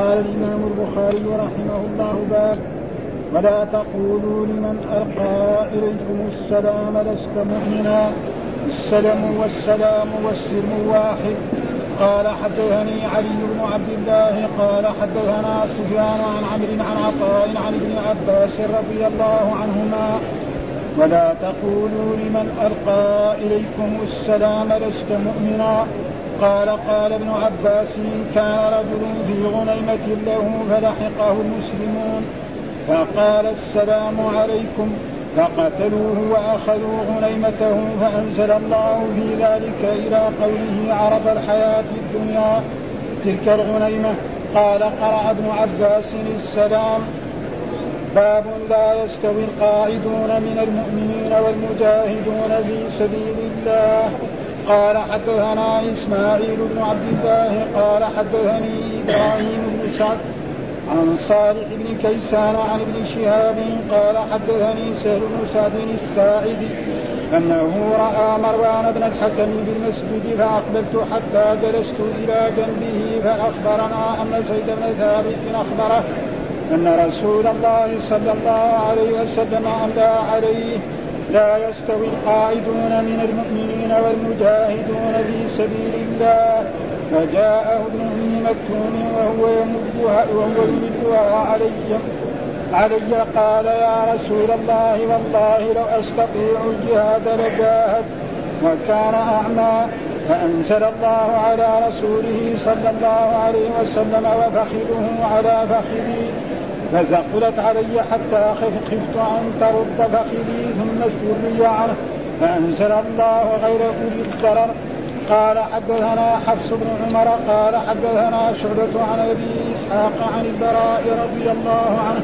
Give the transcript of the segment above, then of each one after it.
قال الإمام البخاري رحمه الله باب ولا تقولوا لمن ألقى إليكم السلام لست مؤمنا السلم والسلام والسلم واحد. قال حدثني علي بن عبد الله قال حدثنا سفيان عن عمرو عن عطاء عن ابن عباس رضي الله عنهما ولا تقولوا لمن ألقى إليكم السلام لست مؤمنا قال قال ابن عباس كان رجل في غنيمة له فلحقه المسلمون. فقال السلام عليكم. فقتلوه وأخذوا غنيمته فأنزل الله في ذلك إلى قوله عرض الحياة الدنيا تلك الغنيمة. قال قرأ ابن عباس السلام باب لا يستوي القاعدون من المؤمنين والمجاهدون في سبيل الله. قال حدثنا إسماعيل بن عبد الله قال حدثني إبراهيم بن سعد عن صالح بن كيسان عن ابن شهاب قال حدثني سهل بن سعد الساعدي أنه رأى مروان بن الحكم بالمسجد فأقبلت حتى جلست إلى جنبه فأخبرنا أن زيد بن ثابت أخبره أن رسول الله صلى الله عليه وسلم املى عليه لا يستوي القاعدون من المؤمنين والمجاهدون في سبيل الله. فجاءه ابن ام مكتوم وهو يمدها وهو يمدها علي. علي قال يا رسول الله والله لو أستطيع الجهاد لجاهد وكان أعمى فأنزل الله على رسوله صلى الله عليه وسلم وفخذه على فخذي فثقلت علي حتى خفت أن ترد فخذي ثم سري عنه. فأنزل الله غير أولي الضرر. قال حدثنا حفص بن عمر قال حدثنا شعبة عن أبي إسحاق عن البراء رضي الله عنه.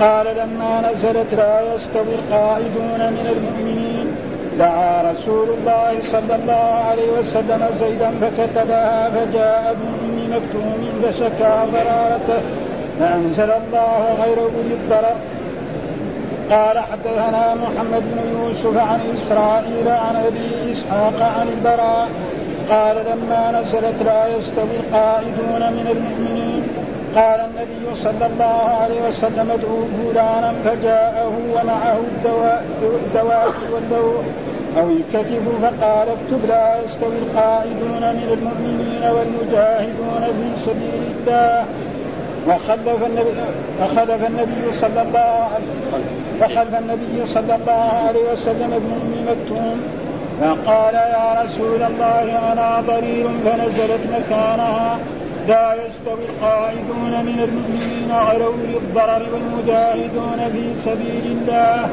قال لما نزلت لا يستوي القاعدون من المؤمنين. دعا رسول الله صلى الله عليه وسلم زيدا فكتبها فجاء ابن ام مكتوم فشكى ضرارته. فأنزل الله غير أولي الضرر. قال حدثنا محمد بن يوسف عن إسرائيل عن أبي إسحاق عن البراء. قال لما نزلت لا يستوي القاعدون من المؤمنين. قال النبي صلى الله عليه وسلم ادعوا فلانا فجاءه ومعه الدواء واللوح. أو الكتب فقال اكتب لا يستوي القاعدون من المؤمنين والمجاهدون في سبيل الله. وخلف النبي فخلف النبي صلى الله عليه فخلف النبي صلى الله عليه وسلم ابن ام مكتوم. فقال يا رسول الله أنا ضرير فنزلت مكانها. لا يستوي القاعدون من المؤمنين غير اولي الضرر والمجاهدون في سبيل الله.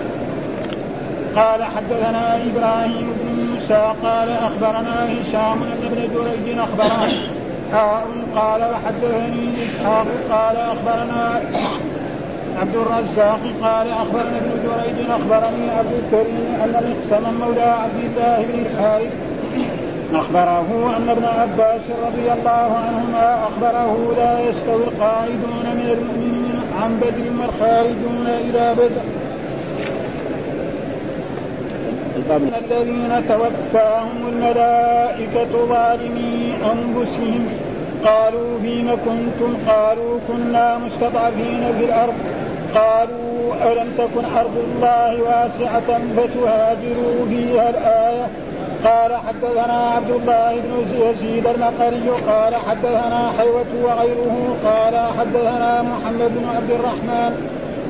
قال حدثنا إبراهيم بن موسى. قال أخبرنا هشام ابن جريج أخبرنا قال وحدثني إسحاق قال أخبرنا عبد الرزاق قال أخبرنا ابن جريج أخبرني عبد الكريم أن مقسما مولى عبد الله بن الحارث أخبره أن ابن عباس رضي الله عنهما أخبره لا يستوي القاعدون من المؤمنين عن بدر والخارجون إلى بدر. الذين توفاهم الملائكة ظالمي أنفسهم. قالوا فيم كنتم؟ قالوا كنا مستضعفين في الأرض. قالوا ألم تكن أرض الله واسعة فتهاجروا فيها الآية؟ قال حدثنا عبد الله بن يزيد النقري قال حدثنا حيوة وغيره قال حدثنا محمد بن عبد الرحمن.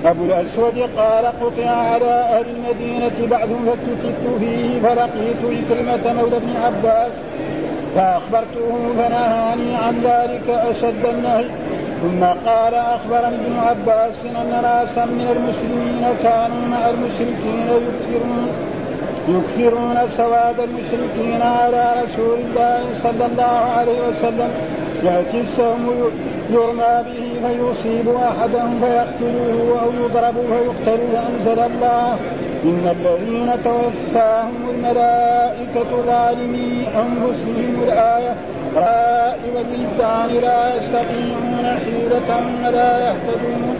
أبو الأسود قال قطع على أهل المدينة بعد فاكتبت فيه فلقيت إكرمة مولى ابن عباس. فأخبرته فنهاني عن ذلك أشد النهي ثم قال أخبرني ابن عباس أن ناسا من المسلمين كانوا مع المشركين يكثرون يكثرون سواد المشركين على رسول الله صلى الله عليه وسلم يأتي السهم يرمى به فيصيب أحدهم فيقتله أو يضرب فيقتل فأنزل الله. إن الذين توفاهم الملائكة ظالمي أنفسهم الآية. رائي والولدان لا يستطيعون حيلة ولا يهتدون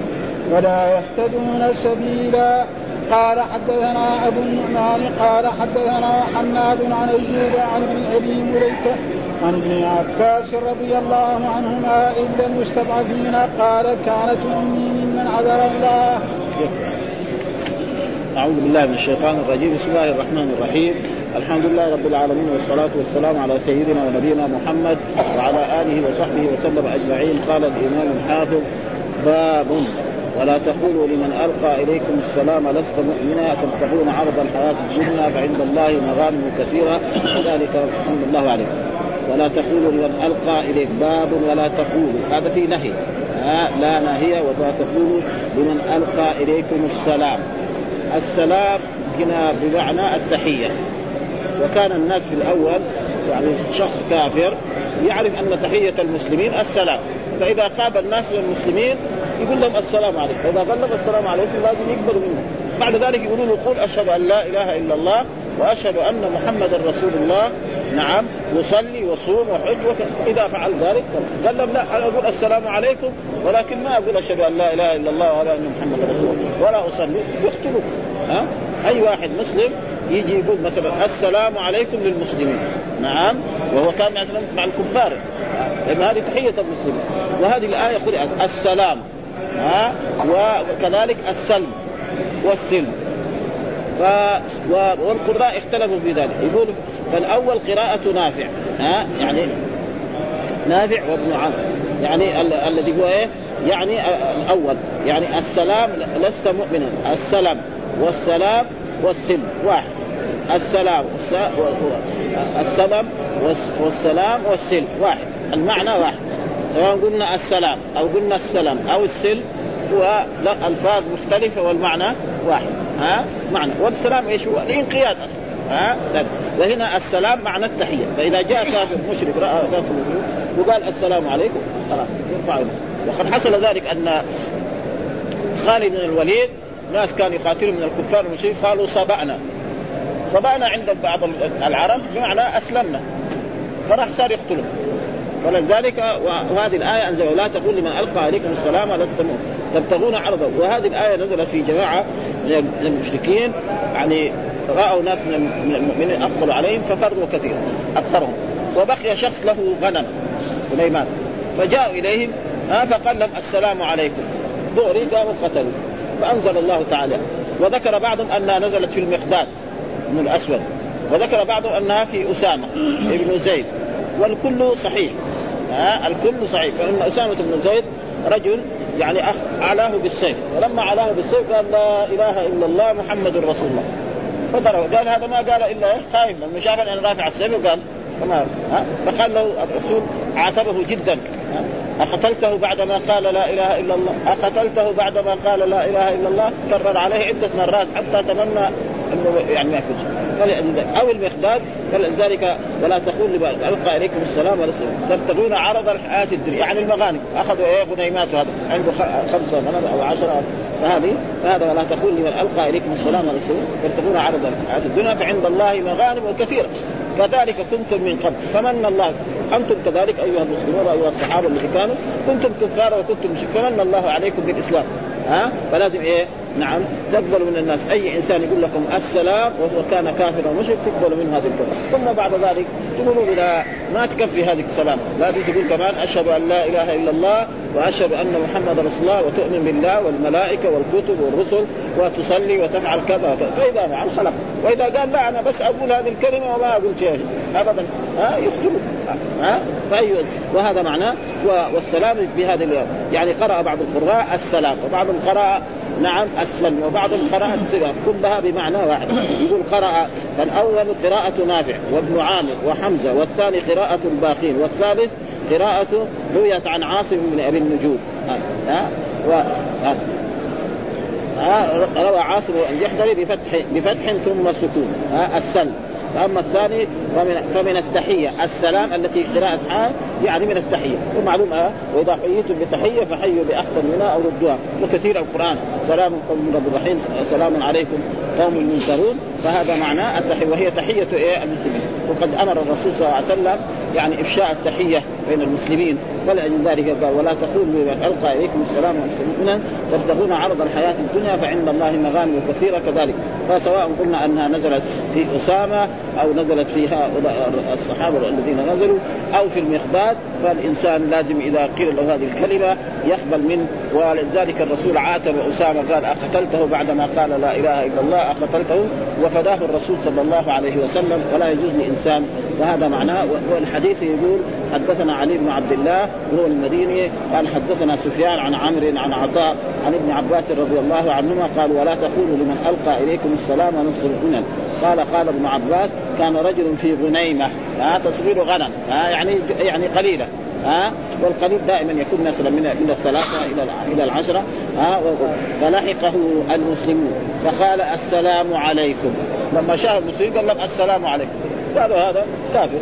ولا يهتدون سبيلا. قال حدثنا أبو النعمان قال حدثنا حماد عن ايوب عن ابن أبي مليكه عن ابن عباس رضي الله عنهما إلا المستضعفين قال كانت أمي ممن عذر الله. أعوذ بالله من الشيطان الرجيم. بسم الله الرحمن الرحيم. الحمد لله رب العالمين والصلاة والسلام على سيدنا ونبينا محمد وعلى آله وصحبه وسلم أجمعين. قال الإمام الحافظ باب ولا تقولوا لمن ألقى إليكم السلام لست مؤمنا تبتغون عرض الحياة الدنيا فعند الله مغانم كثيرة. وذلك الحمد الله عليكم. ولا تقولوا لمن ألقى إليك. باب ولا تقولوا. هذا في نهي. لا نهي. ولا تقولوا لمن ألقى إليكم السلام. السلام هنا بمعنى التحية. وكان الناس في الأول يعني شخص كافر يعرف أن تحية المسلمين السلام. فإذا قابل الناس من المسلمين يقول لهم السلام عليكم. فاذا قال لهم السلام عليكم لازم يقبلوا منه. بعد ذلك يقولوا له أشهد أن لا إله إلا الله وأشهد أن محمدا رسول الله. نعم يصلي وصوم وحج إذا فعل ذلك قال لهم لا أنا أقول السلام عليكم ولكن ما أقول أشهد أن لا إله إلا الله ولا أن محمدا رسول الله ولا أصلي. يقتلوا ها؟ أي واحد مسلم يجي يقول مثلا السلام عليكم للمسلمين. نعم وهو كان مثلا مع الكفار. لأن هذه تحية المسلمين. وهذه الآية قرأت السلام. ها؟ وكذلك السلم والسلم. ف والقراء اختلفوا في ذلك. يقول فالأول قراءة نافع. ها؟ يعني نافع وابن عمرو يعني ال- الذي هو إيه؟ يعني الأول. يعني السلام لست مؤمنا. السلام. والسلام والسلم. واحد. السلام السلم والسلام والسلم. واحد. المعنى واحد. سواء قلنا السلام أو قلنا السلام أو السلم هو ألفاظ مختلفة والمعنى واحد. ها؟ معنى. والسلام إيش هو؟ الانقياد أصلا. ها؟ وهنا السلام معنى التحية. فإذا جاء كافر مشرك رأى كافر وقال السلام عليكم خلاص يرفع وقد حصل ذلك أن خالد بن الوليد ناس كانوا يقاتلون من الكفار المشركين قالوا صبأنا. صبأنا عند بعض العرب بمعنى أسلمنا. فراح صار يقتلهم. فلذلك وهذه الآية أنزل لا تقول لمن ألقى عليكم السلام لست تبتغون عرضه. وهذه الآية نزلت في جماعة من المشركين يعني رأوا ناس من المؤمنين أقبلوا عليهم ففروا كثيرا أكثرهم. وبقي شخص له غنم سليمان. فجاءوا إليهم فقال لهم السلام عليكم. دوري قاموا قتلوا فأنزل الله تعالى. وذكر بعضهم أنها نزلت في المقداد بن الأسود. وذكر بعضهم أنها في أسامة ابن زيد. والكل صحيح. ها؟ الكل صحيح. فإن أسامة بن زيد رجل يعني أخ علاه بالسيف. ولما علاه بالسيف قال لا إله إلا الله محمد رسول الله. فضرب. قال هذا ما قال إلا خايف. لما شاف أن رافع السيف وقال ها؟ فقال له الرسول عاتبه جدا. أقتلته بعدما قال لا إله إلا الله أقتلته بعدما قال لا إله إلا الله كرر عليه عدة مرات حتى تمنى أنه يعني ما يكون أو المقداد فلذلك ولا تقول ألقى إليكم السلام والسلام تبتغون عرض الحياة الدنيا يعني المغانم. أخذوا إيه؟ غنيمات هذا عنده خمسة غنم أو عشرة. فهذه فهذا ولا تقول لمن ألقى إليكم السلام والسلام تبتغون عرض الحياة الدنيا فعند الله مغانم كثيرة. كذلك كنتم من قبل. فمن الله أنتم كذلك أيها المسلمون ايها الصحابة الذي كانوا. كنتم كفارا وكنتم فمن الله عليكم بالإسلام؟ ها؟ فلازم إيه؟ نعم. تقبلوا من الناس. أي إنسان يقول لكم السلام وهو كان كافرا مشرك تقبلوا منه هذه الكلمة؟ ثم بعد ذلك تقولوا لا ما تكفي هذه السلام لازم تقول كمان أشهد أن لا إله إلا الله وأشهد أن محمد رسول الله وتؤمن بالله والملائكة والكتب والرسل وتصلي وتفعل كذا فإذا فعل خلق وإذا قال لا أنا بس أقول هذه الكلمة وما أقول شيء. ابدا. ها؟ يقتلوا ها؟ فأي وهذا معناه والسلام في هذه اليوم. يعني قرأ بعض القراء السلام وبعضهم قرأ نعم السلم وبعضهم قرأ السلام كلها بمعنى واحد. يقول قرأ فالأول قراءة نافع وابن عامر وحمزة والثاني قراءة الباقين والثالث قراءة رويت عن عاصم بن أبي النجود. ها و... ها روى عاصم الجحدري بفتح بفتح ثم سكون. السلم فاما الثاني فمن, فمن التحيه السلام التي قراءة حال يعني من التحيه ومعلوم أه وإذا حييتم بتحية فحيوا بأحسن منها أو ردوها وكثير القرآن سلام قوم رب الرحيم سلام عليكم قوم منكرون فهذا معناه التحية وهي تحية المسلمين. وقد أمر الرسول صلى الله عليه وسلم يعني إفشاء التحية بين المسلمين فلأجل ذلك قال ولا تقولوا لمن ألقى إليكم السلام والسلام تبتغون عرض الحياة الدنيا فعند الله مغانم كثيرة كذلك. فسواء قلنا أنها نزلت في أسامة أو نزلت في هؤلاء الصحابة الذين نزلوا أو في المقداد فالإنسان لازم إذا قيل له هذه الكلمة يقبل منه. ولذلك الرسول عاتب أسامة قال أقتلته بعدما قال لا إله إلا الله أقتلته وفداه الرسول صلى الله عليه وسلم ولا يجوز لإنسان وهذا معناه والحديث يقول حدثنا علي بن عبد الله وهو المديني قال حدثنا سفيان عن عمرو عن عطاء عن ابن عباس رضي الله عنهما قال ولا تقولوا لمن ألقى إليكم السلام نصر الغنم. قال قال ابن عباس كان رجل في غنيمة. ها تصغير غنم. ها يعني يعني قليلة. ها والقليل دائما يكون مثلا من من الثلاثة إلى إلى العشرة. ها فلحقه المسلمون. فقال السلام عليكم. لما شاف المسلمين قال لهم السلام عليكم. قالوا هذا كافر.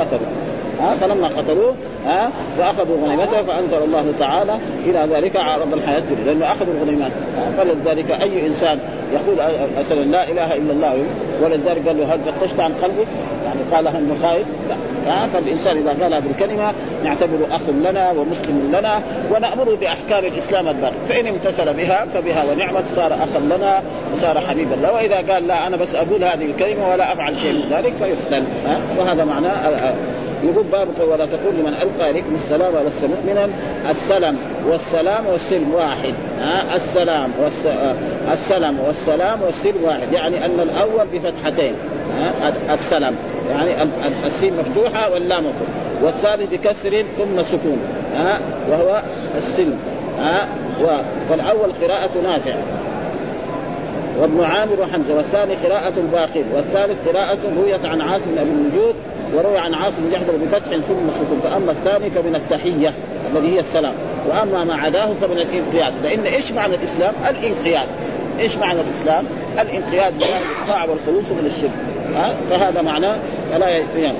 قتلوا ها فلما قتلوه ها وأخذوا غنيمته فأنزل الله تعالى إلى ذلك عرض الحياة الدنيا لأنه اخذوا الغنيمات. فلذلك أي إنسان يقول مثلا لا إله إلا الله ولذلك قال له هل فتشت عن قلبك؟ يعني قالها إنه خايف؟ لا. فالإنسان إذا قال هذه الكلمة نعتبره أخ لنا ومسلم لنا ونامره بأحكام الإسلام الباقي. فإن امتثل بها فبها ونعمت صار أخا لنا وصار حبيبا له. وإذا قال لا أنا بس أقول هذه الكلمة ولا أفعل شيء من ذلك فيقتل. وهذا معناه يقول باب ولا تقول لمن ألقى اليكم السلام ولست مؤمنا السلام والسلام والسلم واحد. ها؟ السلام والس... السلام والسلام والسلم واحد. يعني أن الأول بفتحتين. ها؟ السلام. يعني السين مفتوحة واللام مفتوحة. والثالث بكسر ثم سكون. ها؟ وهو السلم. ها. فالأول قراءة نافع وابن عامر وحمزه والثاني قراءة باقر والثالث قراءة رويت عن عاصم بن الوجود وروي عن عاصم جحدر بفتح ثم سكون فأما الثاني فمن التحية الذي هي السلام. وأما ما عداه فمن الانقياد. لأن إيش معنى الإسلام؟ الانقياد. إيش معنى الإسلام؟ الانقياد لله الطاعة والخلوص من الشرك. ها؟ فهذا معناه فلا يعني.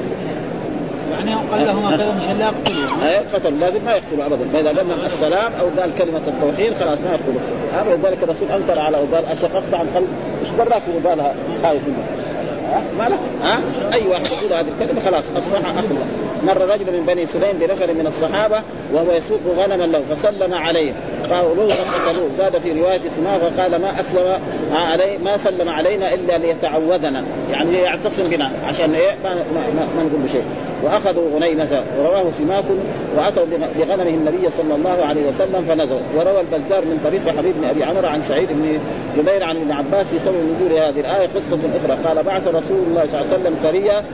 يعني قال لهم مشان لا يقتلوا اي قتل. لازم ما يقتلوا ابدا. فإذا قال السلام أو قال كلمة التوحيد خلاص ما يقتلوا. هذا لذلك الرسول أنكر على وقال أشققت عن قلب. إيش دراك وقالها خايف منه؟ ما له ها؟ أي واحد يقول هذه الكلمة خلاص أصبح أخ مر رجل من بني سليم بنفر من الصحابة وهو يسوق غنما له فسلم عليه. قالوا فقتلوه زاد في رواية اسماء فقال ما أسلم علي ما سلم علينا إلا ليتعوذنا. يعني يعتصم بنا عشان إيه؟ ما, ما, ما, ما نقول بشيء. وأخذوا غنيمة ورواه سماك وأتوا بغنمه النبي صلى الله عليه وسلم فنزلوا وروى البزار من طريق حبيب بن أبي عمر عن سعيد بن جبير عن ابن عباس في سبب نزول هذه الآية قصة أخرى. قال بعث رسول الله صلى الله عليه وسلم سريه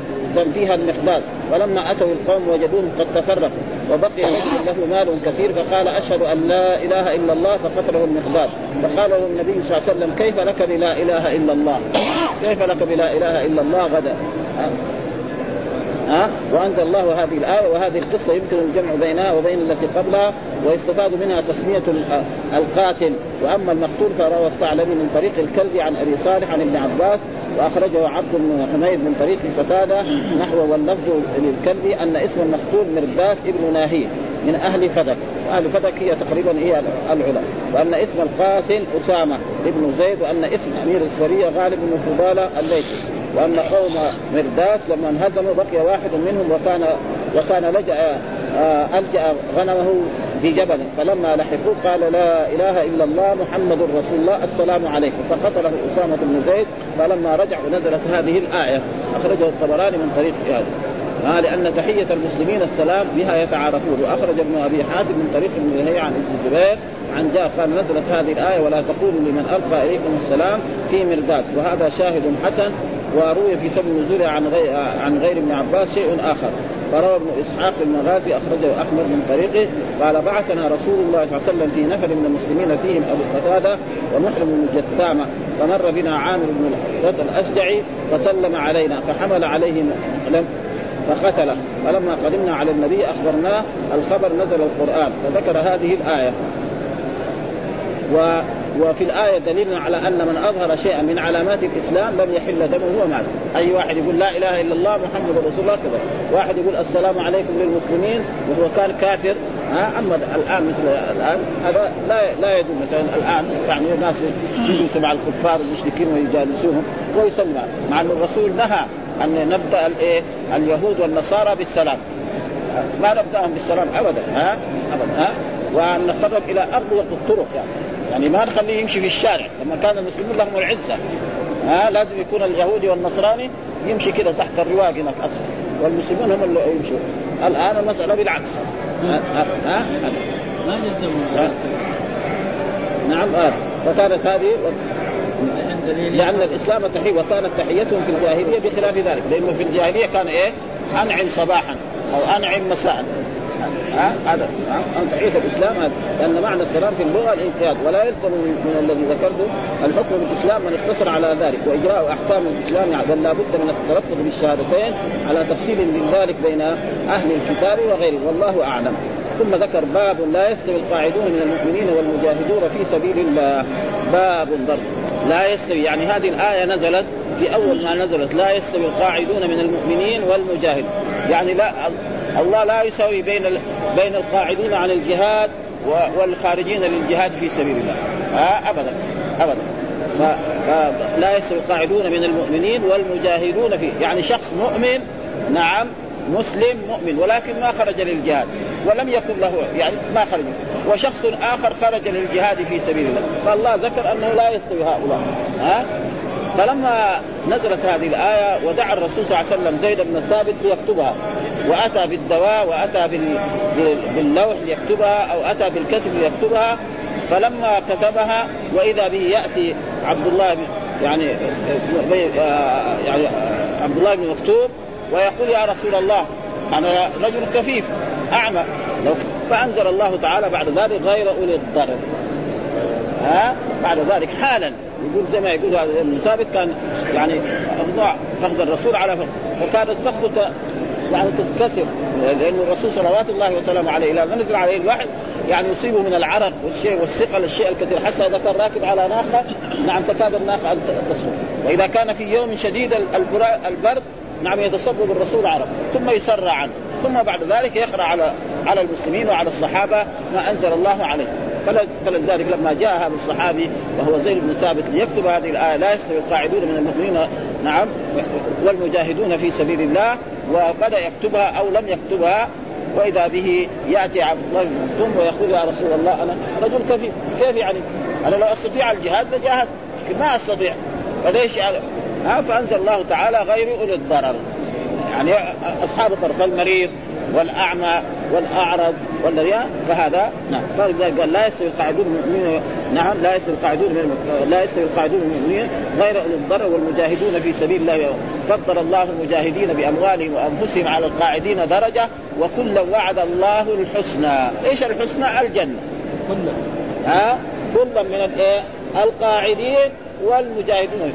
فيها المقداد ولما أتوا القوم وجدوهم قد تفرقوا وبقي له مال كثير فقال أشهد أن لا إله إلا الله فقتله المقداد فقال له النبي صلى الله عليه وسلم كيف لك بلا إله إلا الله؟ كيف لك بلا إله إلا الله؟ غدا. ها؟ وأنزل الله هذه الآية وهذه القصة يمكن الجمع بينها وبين التي قبلها ويستفاد منها تسمية القاتل. وأما المقتول فروى الثعلبي من طريق الكلب عن أبي صالح عن ابن عباس وأخرجه عبد بن حميد من طريق قتادة نحو واللفظ للكلب أن اسم المقتول مرداس ابن ناهيه من أهل فدك. وأهل فدك هي تقريبا هي العلا. وأن اسم القاتل أسامة ابن زيد وأن اسم أمير السرية غالب بن فضالة الليثي. وأن قوم مرداس لما انهزموا بقي واحد منهم وكان وكان لجأ آه، ألجأ غنمه في جبل. فلما لحقوه قال لا إله إلا الله محمد رسول الله السلام عليكم. فقتله أسامة بن زيد. فلما رجعوا نزلت هذه الآية. أخرجه الطبراني من طريق هذا آه لأن تحية المسلمين السلام بها يتعارفون. وأخرج ابن أبي حاتم من طريق ابن لهيعة عن ابن الزبير. عن جاء قال نزلت هذه الآية ولا تقولوا لمن ألقى إليكم السلام في مرداس وهذا شاهد حسن. وروي في سبب نزوله عن غير عن غير ابن عباس شيء آخر. فروى ابن إسحاق المغازي أخرجه أحمد من طريقه قال بعثنا رسول الله صلى الله عليه وسلم في نفر من المسلمين فيهم أبو قتادة ومحرم بن جثامة فمر بنا عامر بن الأشجعي فسلم علينا فحمل عليه فقتله. فلما قدمنا على النبي أخبرناه الخبر نزل القرآن فذكر هذه الآية. و وفي الآية دليل على أن من أظهر شيئا من علامات الإسلام لم يحل دمه وماله أي واحد يقول لا إله إلا الله محمد رسول الله كذا. واحد يقول السلام عليكم للمسلمين وهو كان كافر ها؟ أما الآن مثل الآن هذا لا لا يدل مثلا الآن يعني الناس يجلسوا مع الكفار المشركين ويجالسوهم ويسلم مع أن الرسول نهى أن نبدأ الإيه اليهود والنصارى بالسلام. ما نبدأهم بالسلام ابدا ها؟ ابدا ها؟ وأن نتطرق إلى اقوى الطرق يعني. يعني ما نخليه يمشي في الشارع. لما كان المسلمون لهم العزة ها لازم يكون اليهودي والنصراني يمشي كده تحت الرواق هناك أصلا. والمسلمون هم اللي يمشوا. الآن المسألة بالعكس. ها ها, ها؟ ما جزموا نعم آه. فكانت هذه لأن الإسلام تحية وكانت تحيتهم في الجاهلية بخلاف ذلك. لأنه في الجاهلية كان إيه؟ أنعم صباحا أو أنعم مساء. هذا أن تحية الإسلام هذا لأن معنى السلام في اللغة الانقياد ولا يلزم من الذي ذكرته الحكم بالإسلام من اقتصر على ذلك وإجراء أحكام الإسلام يعني بل لابد من التلفظ بالشهادتين على تفصيل من ذلك بين أهل الكتاب وغيره والله أعلم. ثم ذكر باب لا يستوي القاعدون من المؤمنين والمجاهدون في سبيل الله. باب ضرب لا يستوي يعني هذه الآية نزلت في أول ما نزلت لا يستوي القاعدون من المؤمنين والمجاهدون. يعني لا الله لا يساوي بين بين القاعدين عن الجهاد والخارجين للجهاد في سبيل الله. آه ابدا ابدا. لا يستوي القاعدون من المؤمنين والمجاهدون فيه. يعني شخص مؤمن نعم مسلم مؤمن ولكن ما خرج للجهاد ولم يكن له يعني ما خرج. وشخص آخر خرج للجهاد في سبيل الله. فالله ذكر أنه لا يستوي هؤلاء. ها فلما نزلت هذه الآية ودعا الرسول صلى الله عليه وسلم زيد بن ثابت ليكتبها. وأتى بالدواء وأتى باللوح ليكتبها أو أتى بالكتب ليكتبها فلما كتبها وإذا به يأتي عبد الله يعني يعني عبد الله بن مكتوب ويقول يا رسول الله أنا رجل كفيف أعمى. فأنزل الله تعالى بعد ذلك غير أولي الضرر. ها؟ بعد ذلك حالا. يقول زي ما يقول هذا ابن ثابت كان يعني أفضع فخذ الرسول على فكانت فخذة يعني تتكسر. لأن الرسول صلوات الله وسلامه عليه لما نزل عليه الوحي يعني يصيبه من العرق والشيء والثقل الشيء الكثير حتى إذا كان راكب على ناقة نعم تكاد الناقة أن تصفر وإذا كان في يوم شديد البرد نعم يتصبب الرسول عرق. ثم يسرع عنه. ثم بعد ذلك يقرأ على على المسلمين وعلى الصحابة ما أنزل الله عليه. فلذلك لما جاء هذا الصحابي وهو زيد بن ثابت ليكتب هذه الآية لا يستوي القاعدون من المؤمنين. نعم. والمجاهدون في سبيل الله وبدا يكتبها أو لم يكتبها وإذا به يأتي عبد الله بن مكتوم ويقول يا رسول الله أنا رجل كفيف كيف يعني؟ أنا لو أستطيع الجهاد لجاهدت لكن ما أستطيع. فليش يعني؟ ها؟ فأنزل الله تعالى غير أولي الضرر. يعني أصحاب الضرر فالمريض والأعمى والأعرج والرياء فهذا نعم فلذلك قال لا يستوي القاعدون المؤمنين نعم لا يستوي القاعدون من لا يستوي القاعدون المؤمنين غير أولي الضرر والمجاهدون في سبيل الله فضل الله المجاهدين بأموالهم وأنفسهم على القاعدين درجة وكلا وعد الله الحسنى، إيش الحسنى؟ الجنة. كلا ها كلا من الايه؟ القاعدين والمجاهدون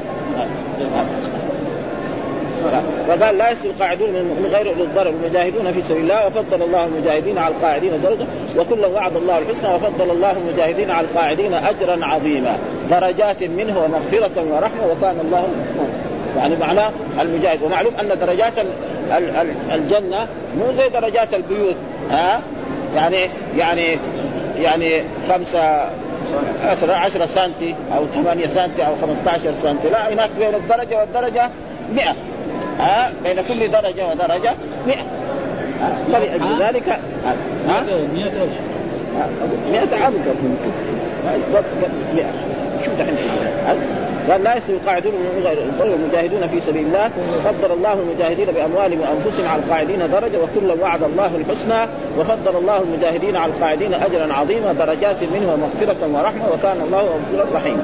فقال لا يستوي القاعدون من غير أولي الضرر المجاهدون في سبيل الله وفضل الله المجاهدين على القاعدين درجه وكلا وعد الله الحسنى وفضل الله المجاهدين على القاعدين أجرا عظيما. درجات منه ومغفرة ورحمة وكان الله يعني معناه المجاهد. ومعلوم أن درجات الجنة مو زي درجات البيوت. ها؟ يعني يعني يعني خمسة 10 سنتي أو 8 سنتي أو 15 سنتي. لا هناك بين الدرجة والدرجة 100 ها بين كل درجة ودرجة. 100 فلأجل ذلك ها؟ 100 إيش؟ 100 عبد 100 شو دحين؟ قال لا يستوي القاعدون من غير المجاهدون في سبيل الله. فضل الله المجاهدين بأموالهم وأنفسهم على القاعدين درجة وكلا وعد الله الحسنى. وفضل الله المجاهدين على القاعدين أجرا عظيما درجات منه ومغفره ورحمة وكان الله غفورا رحيما.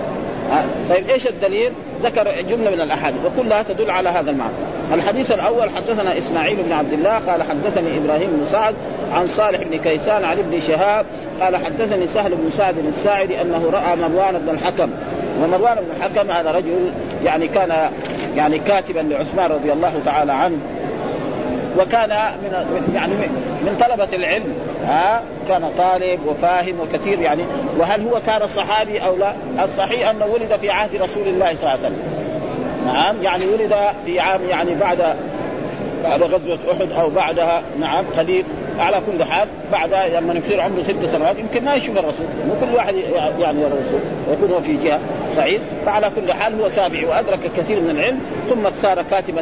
طيب إيش الدليل؟ ذكر جملة من الأحاديث وكلها تدل على هذا المعنى. الحديث الأول حدثنا إسماعيل بن عبد الله قال حدثني إبراهيم بن سعد عن صالح بن كيسان عن ابن شهاب قال حدثني سهل بن سعد الساعدي أنه رأى مروان بن الحكم ومروان بن الحكم هذا رجل يعني كان يعني كاتبا لعثمان رضي الله تعالى عنه وكان من يعني من طلبة العلم ها كان طالب وفاهم وكثير يعني. وهل هو كان صحابي أو لا؟ الصحيح أنه ولد في عهد رسول الله صلى الله عليه وسلم. نعم يعني ولد في عام يعني بعد بعد غزوة أحد أو بعدها. نعم قليل على كل حال. بعد لما يصير عمره ست سنوات يمكن ما يشوف الرسول. مو كل واحد يعني يرى الرسول ويكون هو في جهة. بعيد فعلى كل حال هو تابعي وأدرك كثير من العلم. ثم صار كاتبا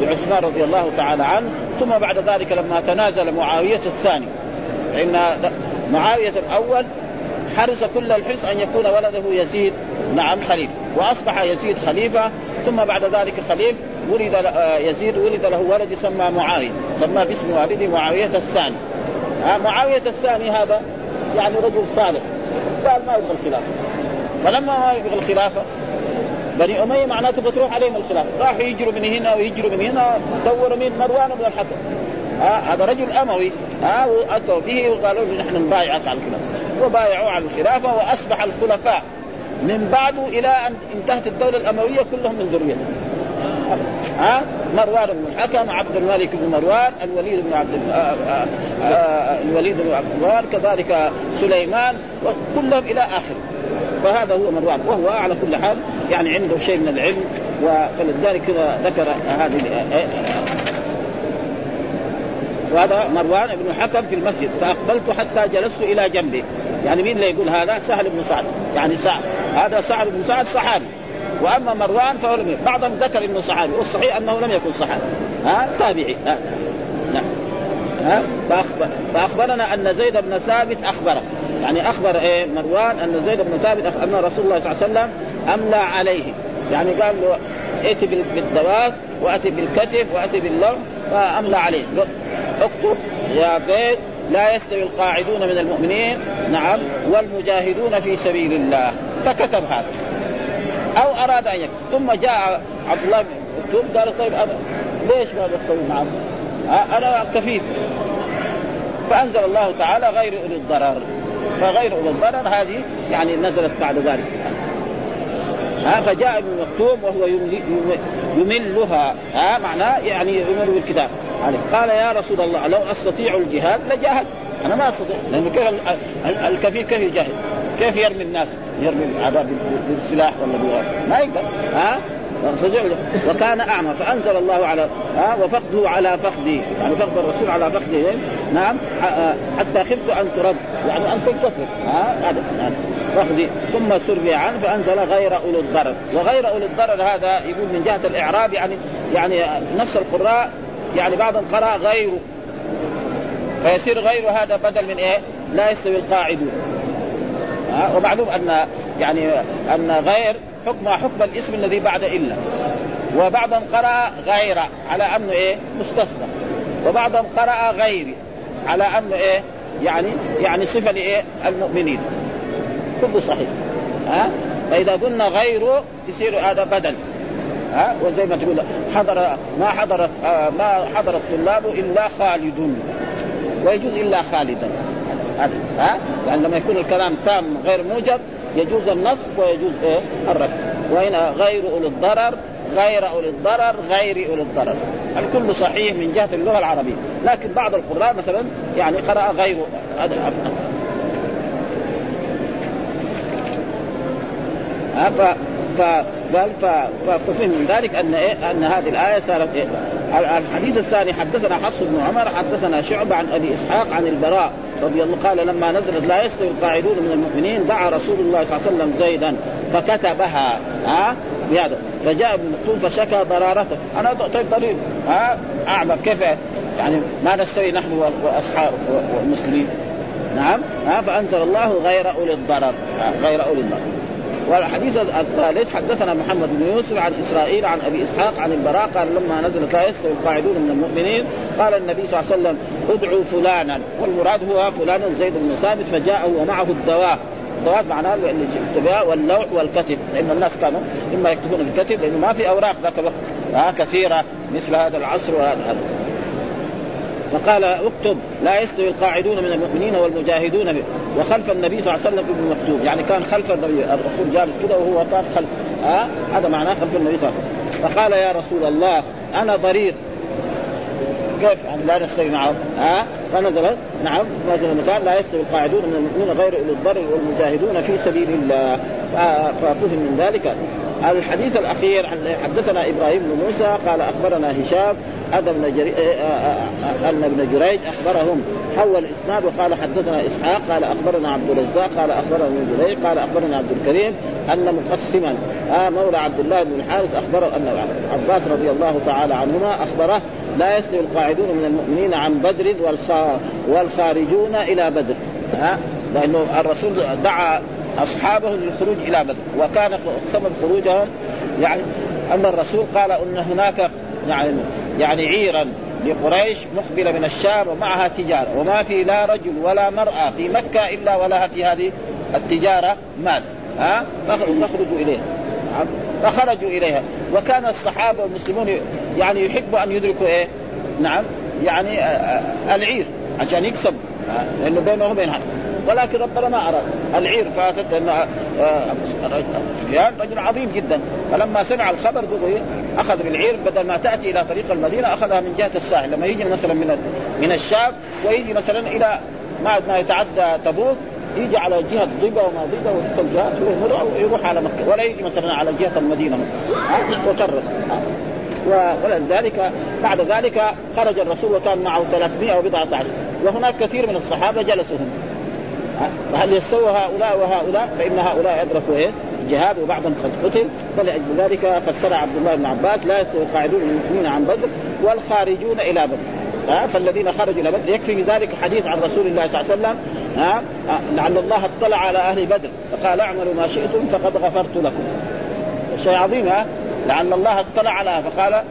لعثمان رضي الله تعالى عنه. ثم بعد ذلك لما تنازل معاوية الثاني. فإن معاوية الأول حرص كل الحرص أن يكون ولده يزيد. نعم خليفة. وأصبح يزيد خليفة. ثم بعد ذلك خليفه ولد آه، يزيد ولد له ولد يسمى معاوية. سماه باسم والده معاوية الثاني. ها معاوية الثاني هذا يعني رجل صالح. قال ما يبغى الخلافة. فلما ما يبغى الخلافة بني أمية معناته بتروح عليهم الخلافة. راحوا يجروا من هنا ويجروا من هنا دوروا من مروان بن الحكم. ها هذا رجل أموي ها وأتوا به وقالوا له نحن نبايعك على الخلافه وبايعوا على الخلافة وأصبح الخلفاء. من بعده إلى أن انتهت الدولة الأموية كلهم من ذريته. ها مروان بن الحكم عبد الملك بن مروان الوليد بن عبد آه، آه، آه، الوليد بن عبد مروان كذلك سليمان كلهم إلى آخره. فهذا هو مروان وهو على كل حال يعني عنده شيء من العلم فلذلك ذكر هذه وهذا مروان بن الحكم في المسجد فأقبلت حتى جلست إلى جنبه يعني مين اللي يقول هذا؟ سهل بن سعد. يعني سعد هذا سعد بن سعد صحابي. وأما مروان فهو لم بعضهم ذكر إنه صحابي. والصحيح أنه لم يكن صحابي. ها؟ تابعي. ها؟ نعم. ها؟ فأخبر فأخبرنا أن زيد بن ثابت أخبره. يعني أخبر إيه؟ مروان أن زيد بن ثابت أن رسول الله صلى الله عليه وسلم أملى عليه. يعني قال له ائت بالدوات واتي بالكتف واتي باللوم فاملى عليه. اكتب. يا زيد لا يستوي القاعدون من المؤمنين. نعم. والمجاهدون في سبيل الله. فكتب هذا. أو أراد أن يكتب. ثم جاء عبد الله بن مكتوم قال طيب أنا ليش ما بسوي معه؟ أنا كفيف فأنزل الله تعالى غير أولي الضرر. فغير أولي الضرر هذه يعني نزلت بعد ذلك. ها فجاء ابن مكتوم وهو يملها. ها معناه يعني يمل بالكتاب. قال يا رسول الله لو أستطيع الجهاد لجاهد أنا ما أستطيع. لأنه كيف الكفير كيف يجاهد؟ كيف يرمي الناس؟ يرمي العذاب بالسلاح ولا ما يقدر. ها؟ وكان أعمى. فأنزل الله على ها وفخذه على فخذي يعني فخذ الرسول على فخذه نعم. حتى خفت أن ترد. يعني أن تنكسر ها؟ هذا. فخذي ثم سري عنه فأنزل غير اولي الضرر وغير اولي الضرر هذا يقول من جهة الإعراب يعني يعني نفس القراء يعني بعضهم قرأ غيره فيصير غير هذا بدل من إيه؟ لا يستوي القاعدون ها ومعلوم ان يعني أن غير حكم حكم الاسم الذي بعد إلا وبعضهم قرأ غير على أنه إيه؟ مستثنى وبعضهم قرأ غير على أنه إيه؟ يعني يعني صفة لإيه؟ المؤمنين كله صحيح. ها؟ فإذا قلنا غيره يصير هذا بدل. ها؟ وزي ما تقول حضر ما حضرت آه ما حضر الطلاب إلا خالد. ويجوز إلا خالدا. ها؟ يعني لما يكون الكلام تام غير موجب يجوز النصب ويجوز إيه؟ الرفع وهنا غير أولي الضرر غير أولي الضرر غير أولي الضرر. الكل صحيح من جهة اللغة العربية. لكن بعض القراء مثلا يعني قرأ غير فقال ففهم من ذلك أن إيه؟ أن هذه الآية صارت إيه؟ الحديث الثاني حدثنا حفص بن عمر حدثنا شعبة عن أبي إسحاق عن البراء رضي الله قال لما نزلت لا يستوي القاعدون من المؤمنين دعا رسول الله صلى الله عليه وسلم زيدا فكتبها ها؟ بهذا. فجاء ابن مكتوم فشكى ضرارته. أنا طيب ضرير ها؟ أعمى كيف؟ يعني ما نستوي نحن وأصحاب والمسلمين. نعم ها؟ فأنزل الله غير أولي الضرر غير أولي الضرر. والحديث الثالث حدثنا محمد بن يوسف عن إسرائيل عن أبي إسحاق عن البراء قال لما نزلت لا يستوي القاعدون من المؤمنين. قال النبي صلى الله عليه وسلم ادعوا فلانا. والمراد هو فلان زيد بن ثابت فجاء ومعه الدواء. الدواء معناه الكتاب واللوح والكتب لأن الناس كانوا إما يكتبون بالكتب لأنه ما في أوراق ذاك الوقت. آه كثيرة مثل هذا العصر وهذا. فقال اكتب لا يستوي القاعدون من المؤمنين والمجاهدون به وخلف النبي صلى الله عليه وسلم ابن مكتوب. يعني كان خلف النبي الرسول جالس كده وهو كان خلف هذا معناه خلف النبي صلى الله عليه وسلم. فقال يا رسول الله أنا ضرير. كيف؟ يعني لا نستوي معه ها؟ فنزل نعم. نزل قال لا يستوي القاعدون من المؤمنين غير أولي الضرر والمجاهدون في سبيل الله. ففهم من ذلك. الحديث الأخير حدثنا إبراهيم بن موسى قال أخبرنا هشام أن ابن جري... آه، آه، آه، أن ابن جريج أخبرهم حول الإسناد وقال حدثنا إسحاق قال أخبرنا عبد الرزاق قال أخبرنا ابن جريج قال أخبرنا عبد الكريم أن مقسما آه مولى عبد الله بن الحارث اخبره أن عباس رضي الله تعالى عنهما أخبره لا يستوي القاعدون من المؤمنين عن بدر والخارجون إلى بدر. ها؟ لأنه الرسول دعا أصحابه للخروج إلى بدر. وكان سبب خروجهم يعني ان الرسول قال إن هناك يعني يعني عيرا لقريش مقبلة من الشام ومعها تجارة. وما في لا رجل ولا مرأة في مكة إلا ولها في هذه التجارة مال. ها؟ فخرجوا إليها. فخرجوا إليها. وكان الصحابة والمسلمون يعني يحبوا أن يدركوا إيه؟ نعم يعني العير عشان يكسب لأنه بينه وبين ولكن ربنا ما أراد. العير فاتت لأن سفيان رجل عظيم جدا. فلما سمع الخبر دغري أخذ بالعير بدل ما تأتي إلى طريق المدينة أخذها من جهة الساحل. لما يجي مثلا من من الشام ويجي مثلا إلى بعد ما يتعدى تبوك يجي على جهة ضبا وما ضبا ويدخل جهة ويروح على مكة ولا يجي مثلا على جهة المدينة وكرر. ولذلك بعد ذلك خرج الرسول وكان معه 300 وبضعة عشر. وهناك كثير من الصحابة جلسوا هم فهل يستوى هؤلاء وهؤلاء؟ فإن هؤلاء أدركوا إيه؟ الجهاد وبعضهم قد قتل. فلأجل ذلك فسر عبد الله بن عباس لا يستوي القاعدون المؤمنين عن بدر والخارجون إلى بدر. ها فالذين خرجوا إلى بدر. يكفي في ذلك حديث عن رسول الله صلى الله عليه وسلم ها لعل الله اطلع على أهل بدر. فقال أعملوا ما شئتم فقد غفرت لكم. شيء عظيم ها؟ لعل الله اطلع على فقال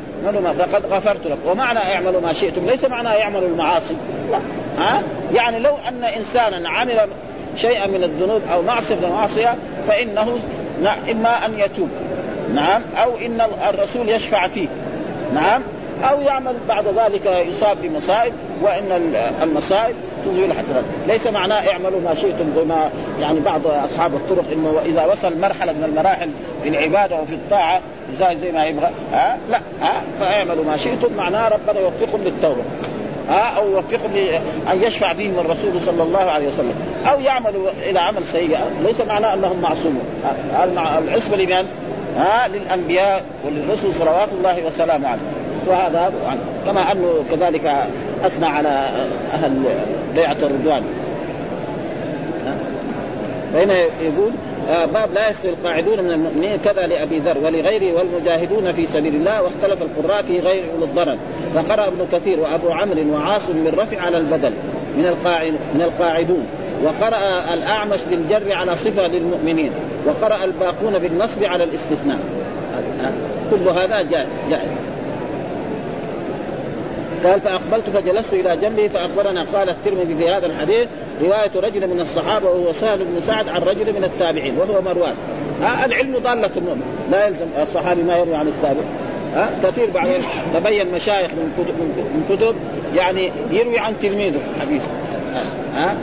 فقد غفرت لكم. ومعنى أعملوا ما شئتم ليس معنى يعملوا المعاصي. لا ها؟ يعني لو أن إنسانا عمل شيئا من الذنوب أو معصية من المعصيه فإنه إما أن يتوب نعم أو إن الرسول يشفع فيه نعم أو يعمل بعد ذلك يصاب بمصائب وإن المصائب تزيل الحسنات، ليس معناه اعملوا ما شئتم زي ما يعني بعض أصحاب الطرق إنه إذا وصل مرحلة من المراحل في العبادة وفي الطاعة زي زي ما يبغى. ها؟ لا. ها؟ فاعملوا ما شئتم معناه ربنا يوفقهم للتوبة. ها؟ أو يوفقهم أن يشفع فيهم الرسول صلى الله عليه وسلم. أو يعملوا إلى عمل سيء. ليس معناه أنهم معصومون. العصمة لمن؟ ها؟ للأنبياء وللرسل صلوات الله وسلامه عليهم وهذا كما أنه كذلك أثنى على أهل بيعة الرضوان. فهنا يقول آه باب لا يستوي القاعدون من المؤمنين كذا لأبي ذر ولغيره والمجاهدون في سبيل الله واختلف القراء في غير اولي الضرر. فقرا ابن كثير وأبو عمرو وعاصم بالرفع على البدل من القاعد من القاعدون. وقرأ الأعمش بالجر على صفة للمؤمنين وقرأ الباقون بالنصب على الاستثناء. كل هذا جائز قال فأقبلت فجلست إلى جنبه فأخبرنا. قال الترمذي في هذا الحديث رواية رجل من الصحابة وهو سهل بن سعد عن رجل من التابعين وهو مروان. ها العلم ضالة المؤمن لا يلزم الصحابي ما يروي عن التابع. ها كثير بعدين تبين مشايخ من كتب من كتب يعني يروي عن تلميذه حديث ها؟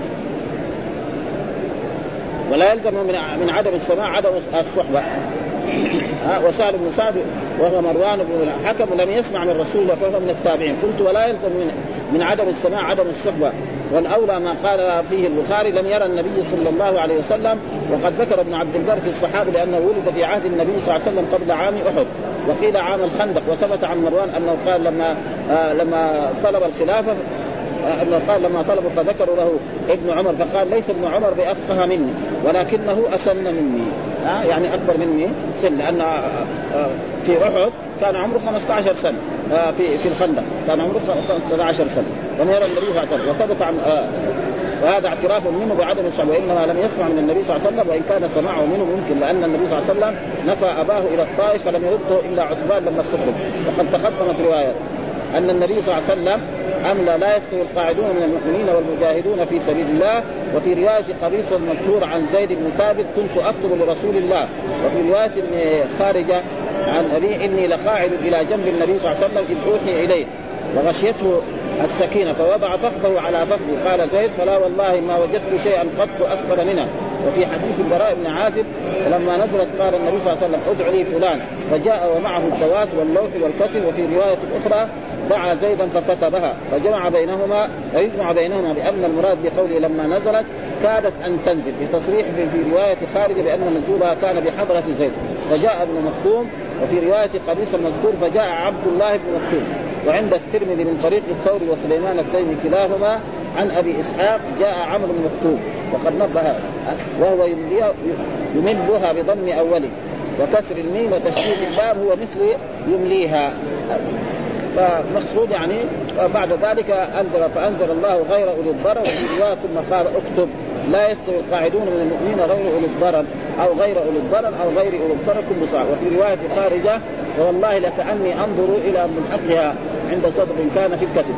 ولا يلزم من من عدم السماع عدم الصحبة. ها وسهل بن سعد وهو مروان بن الحكم لم يسمع من رسول الله فهو من التابعين. قلت ولا يلزم من من عدم السماع عدم الصحبة. والأولى ما قال فيه البخاري لم يرى النبي صلى الله عليه وسلم وقد ذكر ابن عبد البر في الصحابة لأنه ولد في عهد النبي صلى الله عليه وسلم قبل عام أحد. وقيل عام الخندق وثبت عن مروان أنه قال لما آه لما طلب الخلافة أنه قال لما طلبوا فذكروا له ابن عمر فقال ليس ابن عمر بأفقه مني ولكنه أسن مني. ها؟ يعني أكبر مني سن لأن في أحد كان عمره 15 سنة في في الخندق كان عمره 15 سنة لم يرى النبي صلى الله عليه وسلم. وثبت عن وهذا اعتراف منه بعدم الصحبه وإنما لم يسمع من النبي صلى الله عليه وسلم وإن كان سماعه منه ممكن لأن النبي صلى الله عليه وسلم نفى أباه إلى الطائف فلم يرده إلا عثمان لما استخرج وقد تقدمت رواية. أن النبي صلى الله عليه وسلم املى لا يستوي القاعدون من المؤمنين والمجاهدون في سبيل الله. وفي رواية قبيصه المشهور عن زيد بن ثابت كنت اكتب لرسول الله. وفي رواية ابن خارجة عن أبي إني لقاعد إلى جنب النبي صلى الله عليه وسلم إذ أوحي إليه. وغشيته السكينة فوضع فخذه على فخذه. قال زيد فلا والله ما وجدت شيئا قط أكثر منها وفي حديث البراء بن عازب لما نزلت قال النبي صلى الله عليه وسلم ادع لي فلان. فجاء ومعه الدوات واللوح والكتب وفي رواية أخرى دعا زيدا فكتبها فجمع بينهما ويجمع بينهما بأن المراد بقوله لما نزلت كادت أن تنزل بتصريح في رواية خارجه بأن نزولها كان بحضرة زيد. فجاء ابن مكتوم وفي رواية قميص المذكور فجاء عبد الله بن مكتوم. وعند الترمذي من طريق الثوري وسليمان التيمي كلاهما عن أبي إسحاق جاء عمرو بن مكتوم. وقد نبه وهو يملها بضم أوله. وكسر الميم وتشديد اللام هو مثل يمليها. فمقصود يعني بعد ذلك أنزل فأنزل الله غير أولي الضرر ثم قال أكتب. لا يستوي القاعدون من المؤمنين غير أولي الضرر أو غير أولي الضرر أو غير أولي الضرر كل صعب وفي رواية خارجة والله لكأني أنظر إلى ملحقها عند صدر كان في الكتب.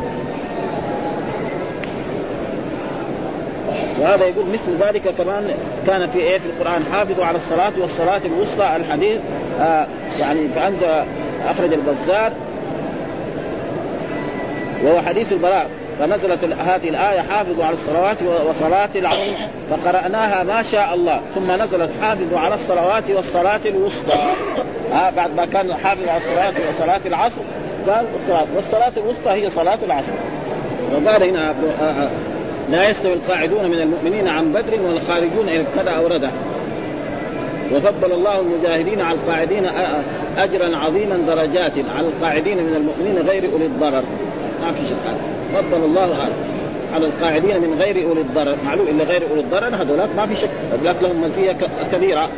وهذا يقول مثل ذلك كمان كان في آية في القرآن حافظوا على الصلاة والصلاة الوسطى الحديث. آه يعني فأنزل أخرج البزار وهو حديث البراء فنزلت هذه الآية حافظوا على الصلوات وصلاة العصر فقرأناها ما شاء الله. ثم نزلت حافظوا على الصلوات والصلاة الوسطى. آه بعد ما كان حافظوا على الصلاة وصلاة العصر قال الصلاة والصلاة الوسطى هي صلاة العصر. وقال هنا آه آه لا يستوي القاعدون من المؤمنين عن بدر والخارجون إلى كذا أورده وفضل الله المجاهدين على القاعدين أجرا عظيما درجات على القاعدين من المؤمنين غير أولي الضرر. ما في شك. فضل الله هذا. على القاعدين من غير أولي الضرر. معلوم الا غير أولي الضرر هذولاك ما في شك. هذولاك لهم منفيه كبيرة.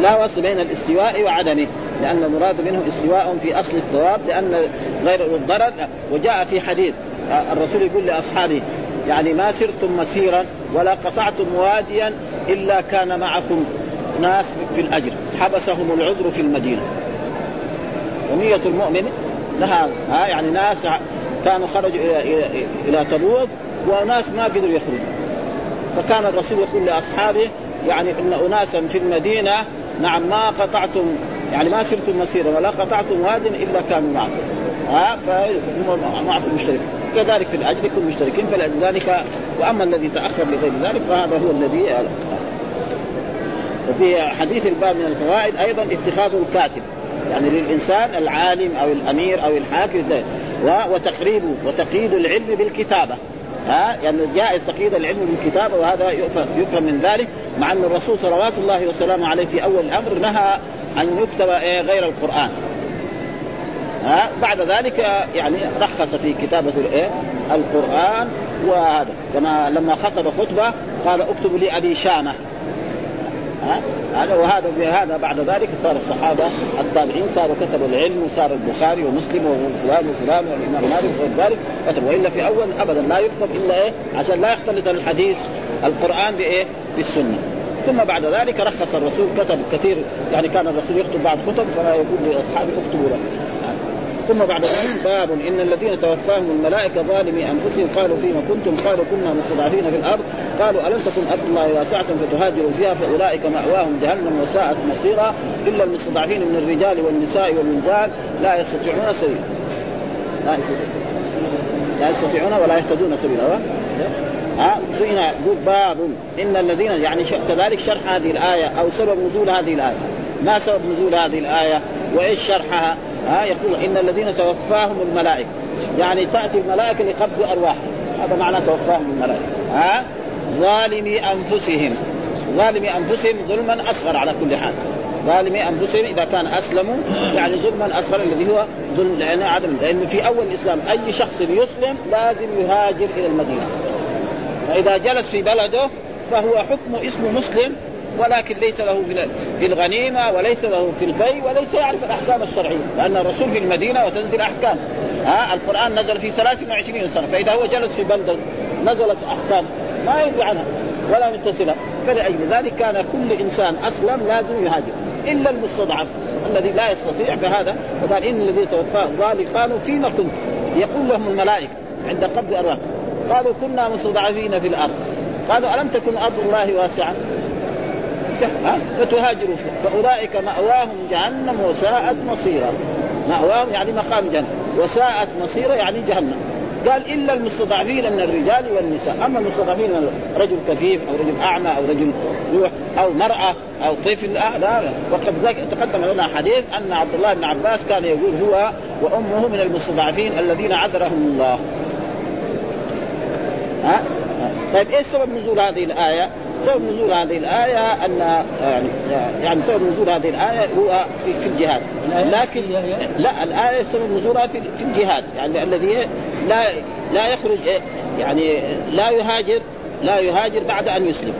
لا وصل بين الاستواء وعدمه. لأن المراد منه استواء في أصل الثواب لأن غير أولي الضرر وجاء في حديث الرسول يقول لأصحابه يعني ما سرتم مسيرا ولا قطعتم واديا إلا كان معكم ناس في الأجر. حبسهم العذر في المدينة. ونية المؤمن لها ها يعني ناس كانوا خرجوا إلى إلى, تبوك وناس ما قدروا يخرجوا. فكان الرسول يقول لأصحابه يعني إن أناسا في المدينة نعم ما قطعتم يعني ما سرتم مسيرا ولا قطعتم واد إلا كانوا معكم. ها فهم معكم مشتركين كذلك في الأجر يكون مشتركين فلذلك وأما الذي تأخر لغير ذلك فهذا هو الذي وفي حديث الباب من الفوائد أيضا اتخاذ الكاتب. يعني للإنسان العالم أو الأمير أو الحاكم. وتقريبه وتقييد العلم بالكتابة. ها؟ يعني جائز تقييد العلم بالكتابة وهذا يفهم, يفهم من ذلك مع أن الرسول صلوات الله وسلامه عليه في أول الأمر نهى أن يكتب إيه غير القرآن. ها؟ بعد ذلك يعني رخص في كتابة الايه القرآن وهذا. كما لما خطب خطبة قال اكتب لأبي شامة. هذا وهذا بهذا بعد ذلك صار الصحابة التابعين صاروا كتبوا العلم وصار البخاري ومسلم وفلان وفلان والإمام مالك وغير ذلك كتبوا. وإلا في أول أبدا لا يكتب إلا إيه؟ عشان لا يختلط الحديث القرآن بإيه؟ بالسنة. ثم بعد ذلك رخص الرسول كتب كثير يعني كان الرسول يخطب بعد خطب فلا يقول لأصحابه اكتبوا له. ثم بعد ذلك باب إن الذين توفاهم الملائكة ظالمي أنفسهم قالوا فيما كنتم؟ قالوا كنا مستضعفين في الأرض. قالوا ألم تكن أرض الله واسعة فتهاجروا فيها فأولئك مأواهم جهنم وساءت مصيرا. إلا المستضعفين من الرجال والنساء والولدان لا يستطيعون سبيلا. لا يستطيعون. لا يستطيعون ولا يهتدون سبيلا. ها؟ يقول باب. إن الذين يعني كذلك شرح هذه الآية أو سبب نزول هذه الآية. ما سبب نزول هذه الآية؟ وإيش شرحها؟ ها يقول إن الذين توفاهم الملائكة. يعني تأتي الملائكة لقبض أرواحهم. هذا معنى توفاهم الملائكة. ها؟ ظالمي أنفسهم. ظالمي أنفسهم ظلما أصغر على كل حال. ظالمي أنفسهم إذا كان أسلموا يعني ظلما أصغر الذي هو ظلم لأن عدم لأنه في أول الإسلام أي شخص يسلم لازم يهاجر إلى المدينة. فإذا جلس في بلده فهو حكم اسمه مسلم ولكن ليس له في الغنيمة وليس له في الفيء وليس يعرف الأحكام الشرعية لأن الرسول في المدينة وتنزل أحكام. ها القرآن نزل في 23 سنة فإذا هو جلس في بلدة نزلت أحكام ما يدري عنها ولا يتصل بها فلأجل ذلك كان كل إنسان أسلم لازم يهاجر إلا المستضعف الذي لا يستطيع فهذا فقال إن الذي توفاه ذلك قالوا فيما كنت؟ يقول لهم الملائكة عند قبض ارواح قالوا كنا مستضعفين في الأرض. قالوا ألم تكن أرض الله واسعة؟ فتهاجروا فيها فأولئك مأواهم جهنم وساءت مصيرا مأواهم يعني مقام جهنم. وساءت مصيرا يعني جهنم. قال إلا المستضعفين من الرجال والنساء. أما المستضعفين رجل كفيف أو رجل أعمى أو رجل روح أو مرأة أو طفل آه لا وقد تقدم لنا حديث أن عبد الله بن عباس كان يقول هو وأمه من المستضعفين الذين عذرهم الله. ها؟ طيب إيش سبب نزول هذه الآية؟ سبب نزول هذه الآية أن يعني يعني سبب نزول هذه الآية هو في, في الجهاد. لكن لا الآية سبب نزولها في, في الجهاد. يعني الذي لا لا يخرج يعني لا يهاجر لا يهاجر بعد أن يسلم.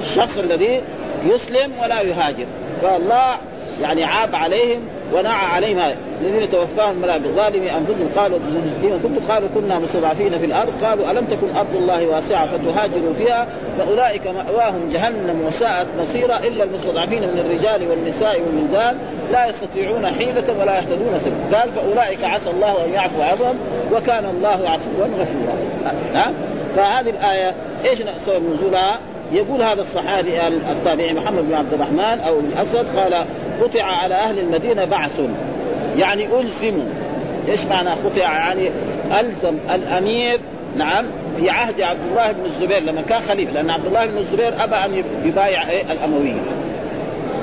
الشخص الذي يسلم ولا يهاجر. فالله يعني عاب عليهم ونعى عليهم. الذين توفاهم الملائكه ظالمي أنفسهم. قالوا لمن كنتم قالوا كنا مستضعفين في الأرض. قالوا ألم تكن أرض الله واسعة فتهاجروا فيها فأولئك مأواهم جهنم وساءت مصيرا إلا المستضعفين من الرجال والنساء والولدان لا يستطيعون حيلة ولا يهتدون سبيلا. قال فأولئك عسى الله أن يعفو عنهم وكان الله عفوا غفورا. ها؟ فهذه الآية إيش سبب نزولها؟ يقول هذا الصحابي التابعي محمد بن عبد الرحمن أو الأسد قال قطع على أهل المدينة بعث. يعني ألزموا. إيش معنى قطع يعني ألزم الأمير نعم في عهد عبد الله بن الزبير لما كان خليفة لأن عبد الله بن الزبير أبى أن يبايع إيه؟ الامويين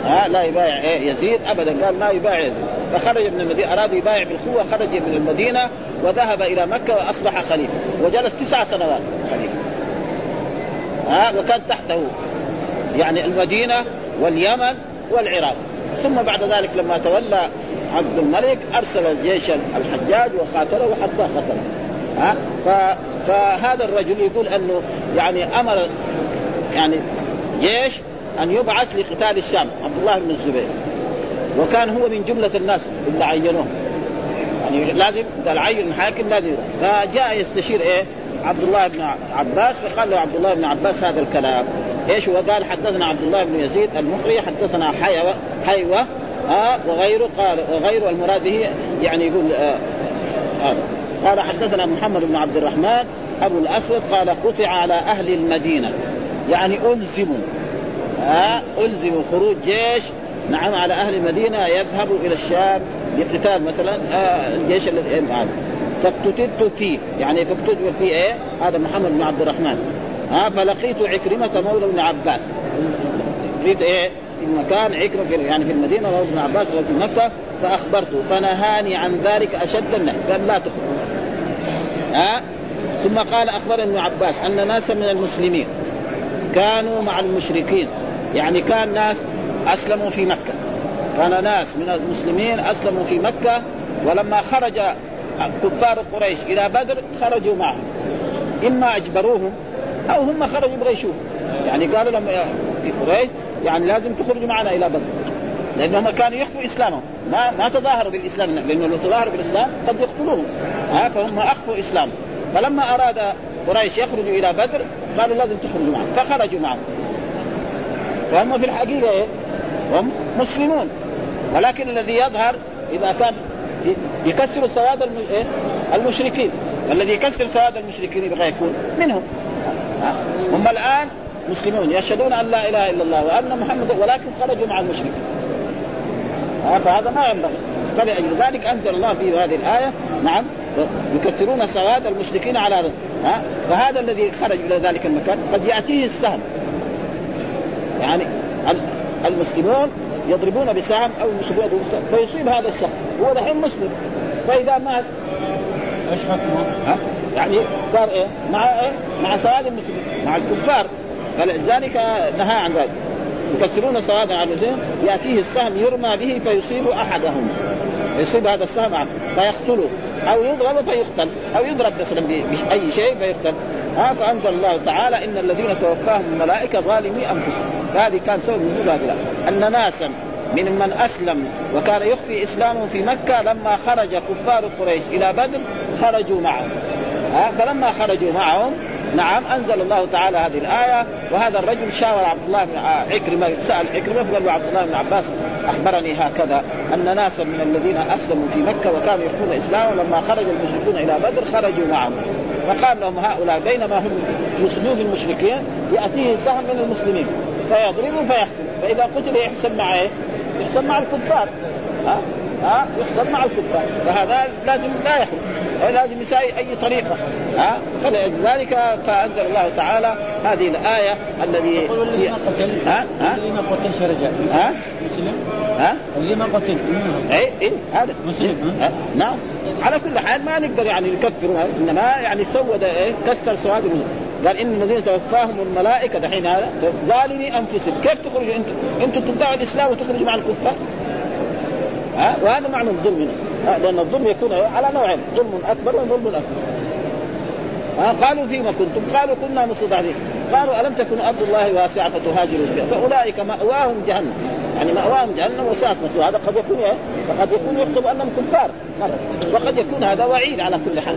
ها لا يبايع إيه؟ يزيد ابدا قال ما يبايع يزيد. فخرج من المدينة أراد يبايع بالقوة خرج من المدينة وذهب إلى مكة وأصبح خليفة. وجلس تسع سنوات خليفة. ها وكان تحته يعني المدينة واليمن والعراق. ثم بعد ذلك لما تولى عبد الملك أرسل جيش الحجاج وقاتله وحتى قتله. ها؟ فهذا الرجل يقول أنه يعني أمر يعني جيش أن يبعث لقتال الشام عبد الله بن الزبير. وكان هو من جملة الناس اللي عينوه. يعني لازم اذا العين حاكم لازم فجاء يستشير إيه؟ عبد الله بن عباس فقال له عبد الله بن عباس هذا الكلام. إيش هو؟ قال حدثنا عبد الله بن يزيد المقري حدثنا حيوة حيوة آه وغيره قال وغيره المراد به يعني يقول آه آه قال حدثنا محمد بن عبد الرحمن أبو الأسود قال قطع على أهل المدينة. يعني ألزموا آه ألزموا خروج جيش نعم على أهل المدينة يذهبوا إلى الشام لقتال مثلا آه الجيش الذي معه فاقتتلت فيه. يعني فاقتتل فيه إيه؟ هذا محمد بن عبد الرحمن. ها فلقيت عكرمة مولى ابن عباس. لقيت إيه؟ في المكان عكرمة في يعني في المدينة مولى ابن عباس في مكة فأخبرته فنهاني عن ذلك أشد النهي. قال لا تخرج. ها؟ ثم قال أخبر ابن عباس أن ناسا من المسلمين كانوا مع المشركين. يعني كان ناس أسلموا في مكة. كان ناس من المسلمين أسلموا في مكة ولما خرج كفار قريش إلى بدر خرجوا معهم. إما أجبروهم أو هم خرجوا يبغوا يشوفوا يعني قالوا لهم في قريش يعني لازم تخرجوا معنا إلى بدر. لأنهم كانوا يخفوا إسلامهم. ما ما تظاهروا بالإسلام لأنه لو تظاهروا بالإسلام قد يقتلوهم. ها فهم أخفوا اسلامهم فلما أراد قريش يخرجوا إلى بدر قالوا لازم تخرجوا معهم فخرجوا معهم. فهم في الحقيقة إيه؟ هم مسلمون. ولكن الذي يظهر إذا كان يكسر سواد إيه؟ المشركين. الذي يكسر سواد المشركين يبغى يكون منهم. هم الآن مسلمون يشهدون أن لا إله إلا الله وأن محمد ولكن خرجوا مع المشركين. فهذا ما ينبغي. فلأجل ذلك أنزل الله في هذه الآية نعم يكثرون سواد المشركين على ها فهذا الذي خرج إلى ذلك المكان قد يأتيه السهم. يعني المسلمون يضربون بسهم أو يصيبون بسهم فيصيب هذا الشخص هو دحين مسلم. فإذا مات إيش حكمه؟ يعني صار إيه؟ مع إيه؟ مع سواد المسلمين. مع الكفار. فلذلك نهى عن ذلك. يكسرون سواد عن المسلمين يأتيه السهم يرمى به فيصيب أحدهم. يصيب هذا السهم عبد فيقتله. أو يضرب فيقتل. أو يضرب مثلا بأي شيء فيقتل. ها فأنزل الله تعالى إن الذين توفاهم الملائكة ظالمي أنفسهم. فهذه كان سبب نزول هذه أن ناسا من من أسلم وكان يخفي إسلامه في مكة لما خرج كفار قريش إلى بدر خرجوا معهم ها؟ فلما خرجوا معهم نعم أنزل الله تعالى هذه الآية وهذا الرجل شاور عبد الله بن عكرمة سأل عكرمة فقال له عبد الله بن عباس أخبرني هكذا أن ناسا من الذين أسلموا في مكة وكانوا يخفون إسلامهم لما خرج المشركون إلى بدر خرجوا معهم. فقال لهم هؤلاء بينما هم في صدوف المشركين يأتيه سهم من المسلمين فيضربوا فيقتل فإذا قتل يحسن مع يحسن مع الكفار. ها؟ ها؟ يحسن مع الكفار. فهذا لازم لا يخرج لازم يساوي أي طريقة. ها؟ فلذلك فأنزل الله تعالى هذه الآية الذي اللي ما قتل ها؟ ها؟ اللي ما قتل شرجع. ها؟ مسلم؟ ها؟ اللي ما قتل. اي اي هذا. مسلم، ها؟ نعم. على كل حال ما نقدر يعني نكفر إنما يعني سود إيه كسر سواد المسلم قال إن الذين توفاهم الملائكة دحين هذا ظالمي أنفسهم. كيف تخرجوا أنتم؟ أنتم تدعوا الإسلام وتخرجوا مع الكفار؟ ها؟ وهذا معنى الظلم هنا. لأن الظلم يكون على نوعين ظلم أكبر وظلم أكبر. ها؟ قالوا فيما كنتم؟ قالوا كنا مستضعفين قالوا ألم تكن أرض الله واسعة فتهاجروا فيها؟ فأولئك مأواهم جهنم. يعني مأواهم جهنم وساءت مثوى هذا قد يكون إيه؟ فقد يكون يحسب أنهم كفار. وقد يكون هذا وعيد على كل حال.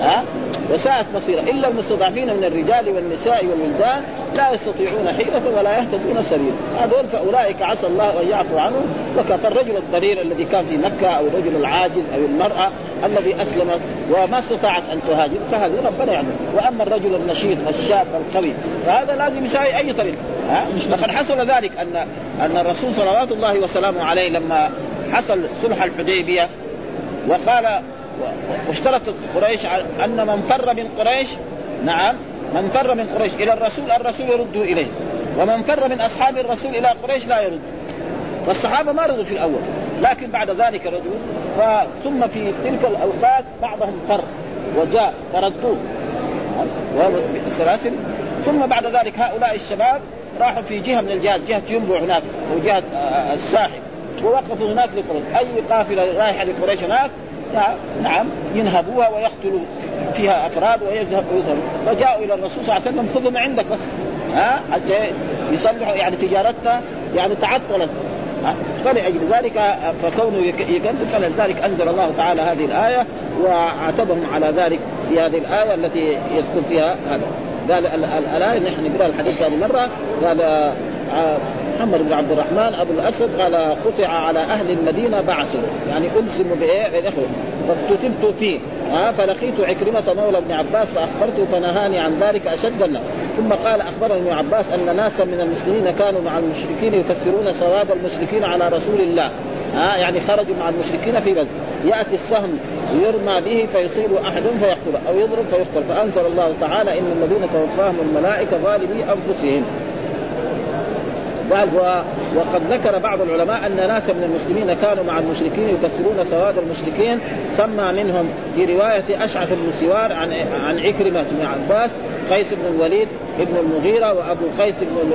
ها؟ وساءت مصيرا الا المستضعفين من الرجال والنساء والولدان لا يستطيعون حيلة ولا يهتدون سبيلا. هذول فأولئك عسى الله أن يعفو عنهم. وكفى الرجل الضرير الذي كان في مكة أو الرجل العاجز أو المرأة الذي أسلمت وما استطاعت أن تهاجر. فهذه ربنا يعلم. وأما الرجل النشيط الشاب القوي فهذا لازم يساوي أي طريق ها؟ لقد حصل ذلك ان أن الرسول صلوات الله وسلامه عليه لما حصل صلح الحديبية وقال واشترطت قريش أن من فر من قريش نعم من فر من قريش إلى الرسول الرسول يرد إليه. ومن فر من أصحاب الرسول إلى قريش لا يرد. والصحابه ما رضوا في الأول. لكن بعد ذلك رجعوا ثم في تلك الأوقات بعضهم فر وجاء فردوه. السلاسل ثم بعد ذلك هؤلاء الشباب راحوا في جهة من الجهات جهة ينبع هناك وجهه الساحل. ووقفوا هناك لقريش أي قافلة رايحة لقريش هناك؟ نعم ينهبوها ويقتلوا فيها أفراد ويذهب ويذهب فجاءوا إلى الرسول صلى الله عليه وسلم خذوا ما عندك بس. ها؟ حتى يصلحوا يعني تجارتنا يعني تعطلت. فلأجل ذلك فكونه يكذب فلذلك أنزل الله تعالى هذه الآية وعاتبهم على ذلك في هذه الآية التي يذكر فيها هذا. قال الآية نحن نقرأ الحديث هذه مرة قال محمد بن عبد الرحمن أبو الاسود قال قطع على أهل المدينة بعثوا. يعني ألزموا بإيه؟ بالاخوه فاكتتبت فيه. ها فلقيت عكرمة مولى ابن عباس فأخبرته فنهاني عن ذلك أشد ثم قال أخبرني ابن عباس أن ناسا من المسلمين كانوا مع المشركين يكثرون سواد المشركين على رسول الله. ها يعني خرجوا مع المشركين في بدر يأتي السهم يرمى به فيصيب أحدهم فيقتل أو يضرب فيقتل. فأنزل الله تعالى إن الذين توفاهم الملائكة ظالمي أنفسهم. قال وقد ذكر بعض العلماء أن ناسا من المسلمين كانوا مع المشركين يكثرون سواد المشركين. سمى منهم في رواية أشعث بن سوار عن عن عكرمة بن عباس قيس بن الوليد ابن المغيرة وأبو قيس بن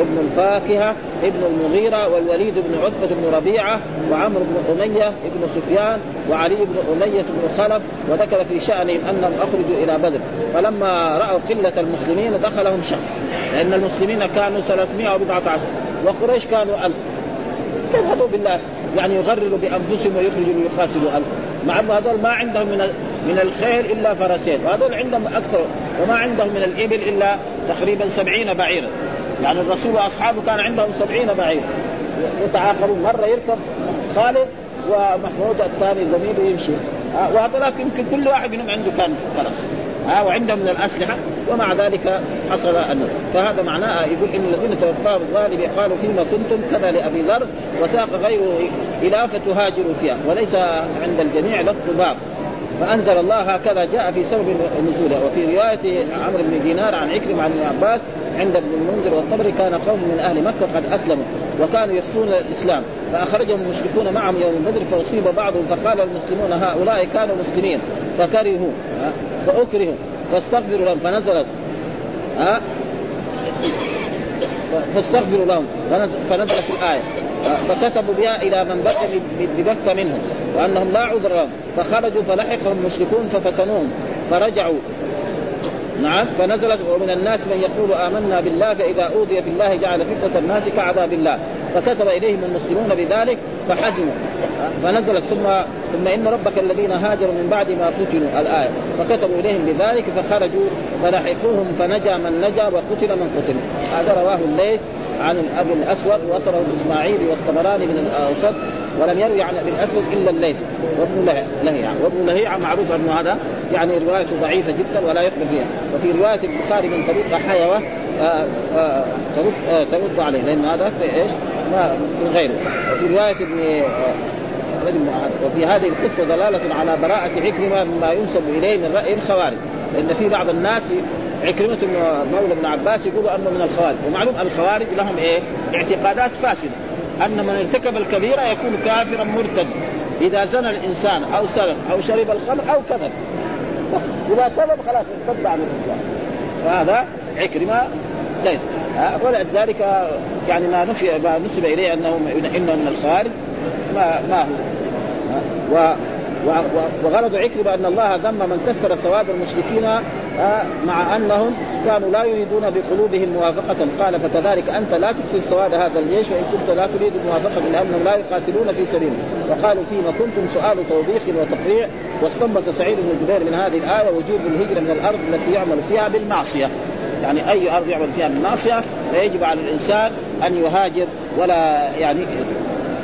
ابن الفاكهة ابن المغيرة والوليد بن عتبة بن ربيعة وعمرو بن أمية ابن سفيان وعلي بن أمية بن خلف وذكر في شأنهم أنهم أخرجوا إلى بدر. فلما رأوا قلة المسلمين دخلهم شك لأن المسلمين كانوا 314 وقريش كانوا ألف. كذبوا بالله يعني يغرروا بأنفسهم ويخرجوا ليقاتلوا ألف. مع أنه هذول ما عندهم من من الخيل إلا فرسين وهذول عندهم أكثر وما عندهم من الإبل إلا تقريبا سبعين بعيرا. يعني الرسول وأصحابه كان عندهم سبعين بعير. يتعاقبون. مرة يركب خالد ومحمود الثاني زميله يمشي. وهذولاك يمكن كل واحد منهم عنده كان فرس ها وعندهم من الأسلحة ومع ذلك حصل ان فهذا معناه يقول إن الذين توفاهم الظالم قالوا فيما كنتم؟ كذا لأبي ذر وساق غيره إلى فتهاجروا فيها وليس عند الجميع لفظ باب فأنزل الله هكذا جاء في سبب نزوله وفي رواية عمرو بن دينار عن عكرمة عن ابن عباس عند ابن المنذر والطبري كان قوم من أهل مكة قد أسلموا وكانوا يخفون الإسلام فأخرجهم المشركون معهم يوم بدر فأصيب بعضهم فقال المسلمون هؤلاء كانوا مسلمين فكرهوا فأكرهوا فاستغفروا لهم فنزلت ها فاستغفروا لهم فنزلت الآية. فكتبوا بها إلى من بقي بمكه منهم وأنهم لا عذر لهم. فخرجوا فلحقهم المشركون ففتنوهم فرجعوا. نعم فنزلت ومن الناس من يقول آمنا بالله فإذا أوذي في الله جعل فتنة الناس كعذاب الله. فكتب إليهم المسلمون بذلك فحزنوا. فنزلت ثم ثم إن ربك الذين هاجروا من بعد ما فتنوا الآية. فكتبوا إليهم بذلك فخرجوا فلحقوهم فنجا من نجا وقتل من قتل. هذا رواه الليث. عن الابي الأسود وصله الاسماعيلي والطبراني من الأوسط ولم يروي عن أبي الأسود إلا الليث وابن لهيعة. وابن لهيعة معروف أنه هذا يعني روايته ضعيفة جدا ولا يقبل فيها. وفي رواية البخاري من طريق حيوة آه، آه، ترد آه، ترد عليه لأن هذا إيش؟ ما من غيره. وفي رواية ابن وفي هذه القصة دلالة على براءة عكرمه مما ينسب إليه من رأي الخوارج لأن في بعض الناس عكرمة مولى ابن عباس يقولوا أنه من الخوارج. ومعلوم الخوارج لهم إيه؟ اعتقادات فاسدة. أن من ارتكب الكبيرة يكون كافرا مرتد. إذا زنى الإنسان أو سرق أو شرب الخمر أو كذب. إذا كذب خلاص ارتد عن الإسلام. فهذا عكرمة ليس. ولذلك يعني ما نفي ما نسب إليه أنه إنه من الخارج. ما ما هو. و وغرض عكرمة أن الله ذم من كثر ثواب المشركين آه مع أنهم كانوا لا يريدون بقلوبهم موافقة. قال فكذلك أنت لا تكفي سواد هذا الجيش وإن كنت لا تريد موافقة لأنهم لا يقاتلون في سبيله وقالوا فيما كنتم سؤال توبيخ وتقريع. واستنبط سعيد بن جبير من هذه الآية وجوب الهجرة من الأرض التي يعمل فيها بالمعصية. يعني أي أرض يعمل فيها بالمعصية فيجب على الإنسان أن يهاجر ولا يعني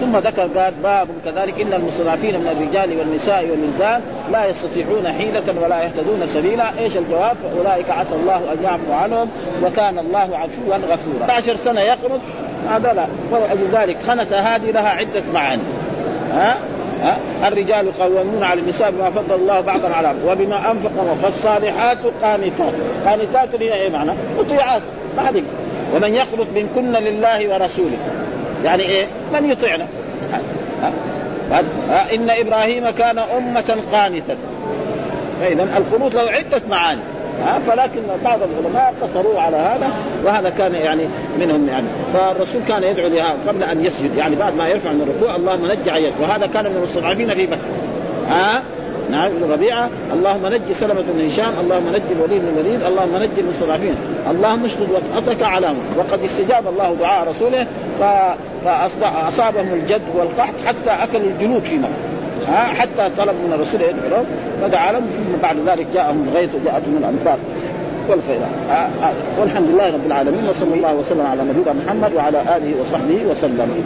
ثم ذكر قال باب كذلك إن المستضعفين من الرجال والنساء والولدان لا يستطيعون حيلة ولا يهتدون سبيلا، إيش الجواب؟ أولئك عسى الله أن يعفو عنهم وكان الله عفوا غفورا. 11 سنة يقنط هذا لا ولذلك خنت هذه لها عدة معاني. ها؟ ها؟ الرجال قوامون على النساء بما فضل الله بعضا على وبما أنفقوا فالصالحات قانتات، قانتات هي إيه معنى؟ مطيعات ما ومن يخلط منكن لله ورسوله يعني إيه؟ من يطيعنا إن إبراهيم كان أمة قانتا. فاذا القنوت له عدة معاني. ها فلكن بعض العلماء قصروا على هذا وهذا كان يعني منهم يعني. فالرسول كان يدعو لها قبل أن يسجد يعني بعد ما يرفع من الركوع اللهم نجع يد وهذا كان من المستضعفين في مكة. ها نعم ربيعه اللهم نجي سلمة بن هشام اللهم نجي الوليد بن الوليد اللهم نجي المستضعفين. اللهم اشدد وطأتك على وقد استجاب الله دعاء رسوله فاصابهم الجد والقحط حتى أكلوا الجنود في مكة. ها حتى طلب من الرسول يدعو فدعا لهم ثم بعد ذلك جاءهم الغيث وجاءتهم الانفاق والخير والحمد لله رب العالمين وصلى الله وسلم على نبينا محمد وعلى آله وصحبه وسلم.